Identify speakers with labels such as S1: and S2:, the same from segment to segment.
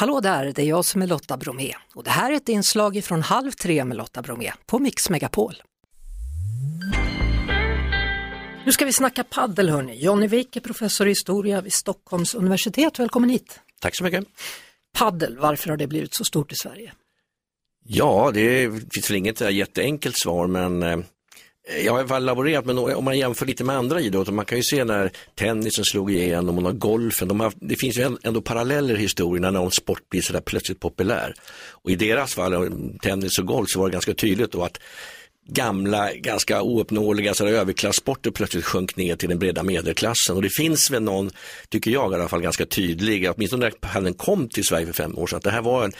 S1: Hallå där, det är jag som är Lotta Bromé och det här är ett inslag från Halv tre med Lotta Bromé på Mix Megapol. Nu ska vi snacka paddel hörni. Jonny Wijk är professor i historia vid Stockholms universitet. Välkommen hit!
S2: Tack så mycket.
S1: Paddel, varför har det blivit så stort i Sverige?
S2: Ja, det finns väl inget jätteenkelt svar men eh, Eh, jag har i alla fall laborerat med om man jämför lite med andra idrotter, man kan ju se när tennisen slog igenom och när golfen, de har, det finns ju ändå paralleller i historien när någon sport blir sådär plötsligt populär. Och i deras fall, tennis och golf, så var det ganska tydligt då att gamla, ganska ouppnåeliga överklassporter plötsligt sjönk ner till den breda medelklassen. Och det finns väl någon, tycker jag i alla fall, ganska tydlig, åtminstone när paddeln kom till Sverige för fem år sedan, att det här var en,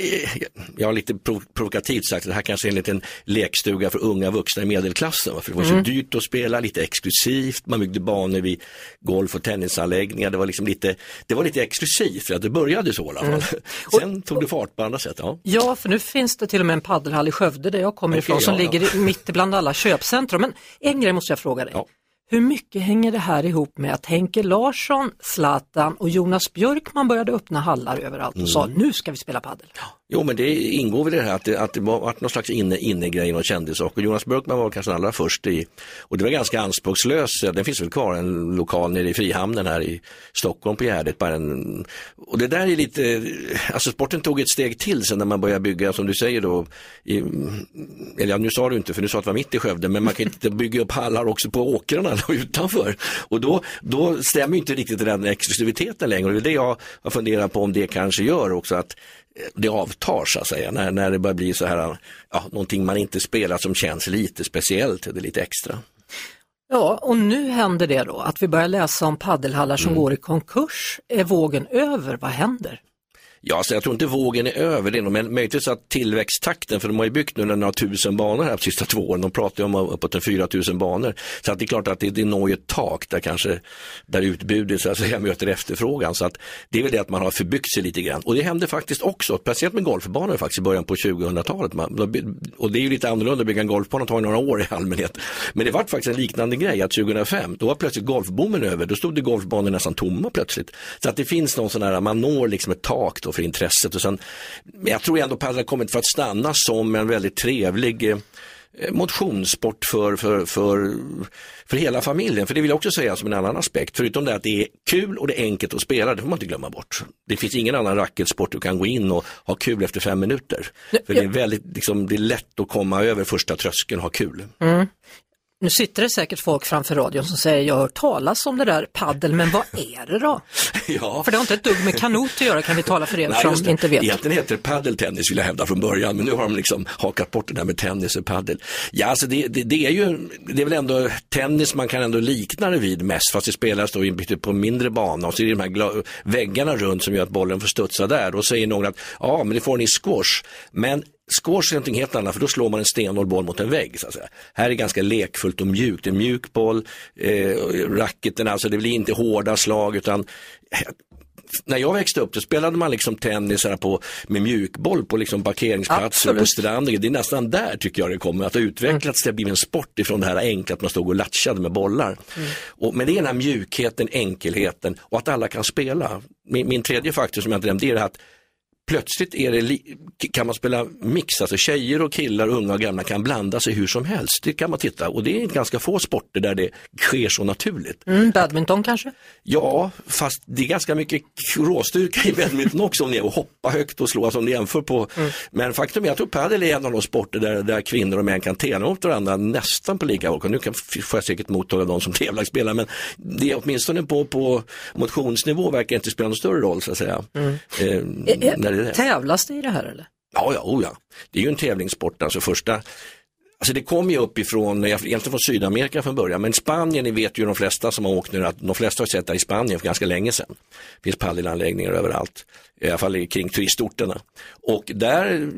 S2: eh, jag har lite prov provokativt sagt, det här kanske är en liten lekstuga för unga vuxna i medelklassen. För det var så mm. dyrt att spela, lite exklusivt, man byggde banor vid golf och tennisanläggningar, det var liksom lite, det var lite exklusivt, för att det började så i alla fall. Mm. Sen tog det fart på andra sätt. Ja.
S1: ja, för nu finns det till och med en paddelhall i Skövde där jag kommer okay, ifrån som ja, ligger mitt bland alla köpcentrum. Men en grej måste jag fråga dig. Ja. Hur mycket hänger det här ihop med att Henke Larsson, Zlatan och Jonas Björkman började öppna hallar överallt och mm. sa nu ska vi spela padel?
S2: Ja. Jo men det ingår väl i det här att det, att det var någon slags inne, innegrej, någon kändissak och Jonas Björkman var kanske den allra först i, och det var ganska anspråkslöst, den finns väl kvar, en lokal nere i Frihamnen här i Stockholm på Gärdet. Bara en, och det där är lite, alltså sporten tog ett steg till sen när man började bygga, som du säger då, i, eller ja, nu sa du inte för du sa att det var mitt i Skövde, men man kan inte bygga upp hallar också på åkrarna utanför. Och då, då stämmer inte riktigt den exklusiviteten längre och det är det jag har funderat på om det kanske gör också att det avtar så att säga, när, när det börjar bli så här, ja, någonting man inte spelar som känns lite speciellt, eller lite extra.
S1: Ja, och nu händer det då att vi börjar läsa om paddelhallar som mm. går i konkurs. Är vågen över? Vad händer?
S2: Ja, så jag tror inte vågen är över det, men möjligtvis att tillväxttakten, för de har ju byggt nu några tusen banor här de sista två åren, de pratar ju om uppåt en 4 000 banor. Så att det är klart att det, det når ju ett tak där kanske, där utbudet så att säga möter efterfrågan. Så att det är väl det att man har förbyggt sig lite grann. Och det hände faktiskt också, speciellt med golfbanor faktiskt i början på 2000-talet. Och det är ju lite annorlunda att bygga en golfbana, tar några år i allmänhet. Men det var faktiskt en liknande grej att 2005, då var plötsligt golfboomen över, då stod det golfbanor nästan tomma plötsligt. Så att det finns någon sån här, man når liksom ett tak då för intresset. Och sen, men jag tror ändå padel har kommit för att stanna som en väldigt trevlig eh, motionssport för, för, för, för hela familjen. För det vill jag också säga som en annan aspekt. Förutom det att det är kul och det är enkelt att spela, det får man inte glömma bort. Det finns ingen annan racketsport du kan gå in och ha kul efter fem minuter. För det är väldigt, liksom, det är lätt att komma över första tröskeln och ha kul. Mm.
S1: Nu sitter det säkert folk framför radion som säger jag har hört talas om det där paddel, men vad är det då? ja. För det har inte ett dugg med kanot att göra kan vi tala för er Nej, som inte vet.
S2: Egentligen heter det paddeltennis vill jag hävda från början, men nu har de liksom hakat bort det där med tennis och paddel. Ja, alltså det, det, det, är ju, det är väl ändå tennis man kan ändå likna det vid mest, fast det spelas då på en mindre bana och så är det de här väggarna runt som gör att bollen får studsa där. Då säger någon att ja, men det får ni squash. Men Squash är någonting helt annat för då slår man en stenhård boll mot en vägg. Så att säga. Här är ganska lekfullt och mjukt, en mjuk boll, eh, racketen, alltså det blir inte hårda slag utan eh, när jag växte upp då spelade man liksom tennis här på, med mjukboll på liksom parkeringsplatser på stranden. Det är nästan där tycker jag det kommer att ha utvecklats mm. till att bli en sport ifrån det här enkla att man stod och latchade med bollar. Mm. Och, men det är den här mjukheten, enkelheten och att alla kan spela. Min, min tredje faktor som jag inte nämnde är att plötsligt är det kan man spela mix, alltså tjejer och killar, unga och gamla kan blanda sig hur som helst. Det kan man titta och det är ganska få sporter där det sker så naturligt.
S1: Mm, badminton kanske?
S2: Ja, fast det är ganska mycket råstyrka i badminton också om ni är och hoppa högt och slå, alltså om ni jämför på. Mm. Men faktum är att padel är en av de sporter där, där kvinnor och män kan tävla mot varandra nästan på lika villkor. Nu kan, får jag säkert mottaga de som tävlar spelar men det är åtminstone på, på motionsnivå verkar inte spela någon större roll så att säga. Mm.
S1: Eh, är det. Tävlas det i det här eller?
S2: Ja, ja, oh ja. Det är ju en tävlingssport. Alltså första, Alltså det kom ju uppifrån, egentligen från Sydamerika från början, men Spanien, ni vet ju de flesta som har åkt nu, att de flesta har sett det i Spanien för ganska länge sedan. Det finns paddelanläggningar överallt, i alla fall kring turistorterna. Och där,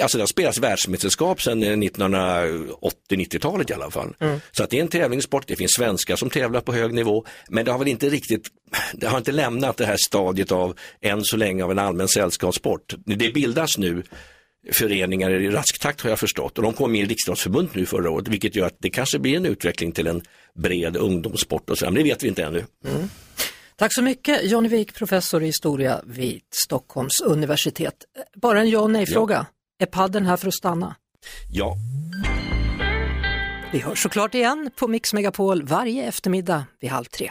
S2: alltså det har spelats världsmästerskap sedan 1980-90-talet i alla fall. Mm. Så att det är en tävlingssport, det finns svenskar som tävlar på hög nivå, men det har väl inte riktigt, det har inte lämnat det här stadiet av, än så länge, av en allmän sällskapssport. Det bildas nu föreningar i rask takt har jag förstått och de kom med i Riksidrottsförbundet nu förra året vilket gör att det kanske blir en utveckling till en bred ungdomssport och så, men det vet vi inte ännu. Mm.
S1: Tack så mycket Johnny Wik, professor i historia vid Stockholms universitet. Bara en ja och nej-fråga. Ja. Är padden här för att stanna?
S2: Ja.
S1: Vi hörs såklart igen på Mix Megapol varje eftermiddag vid halv tre.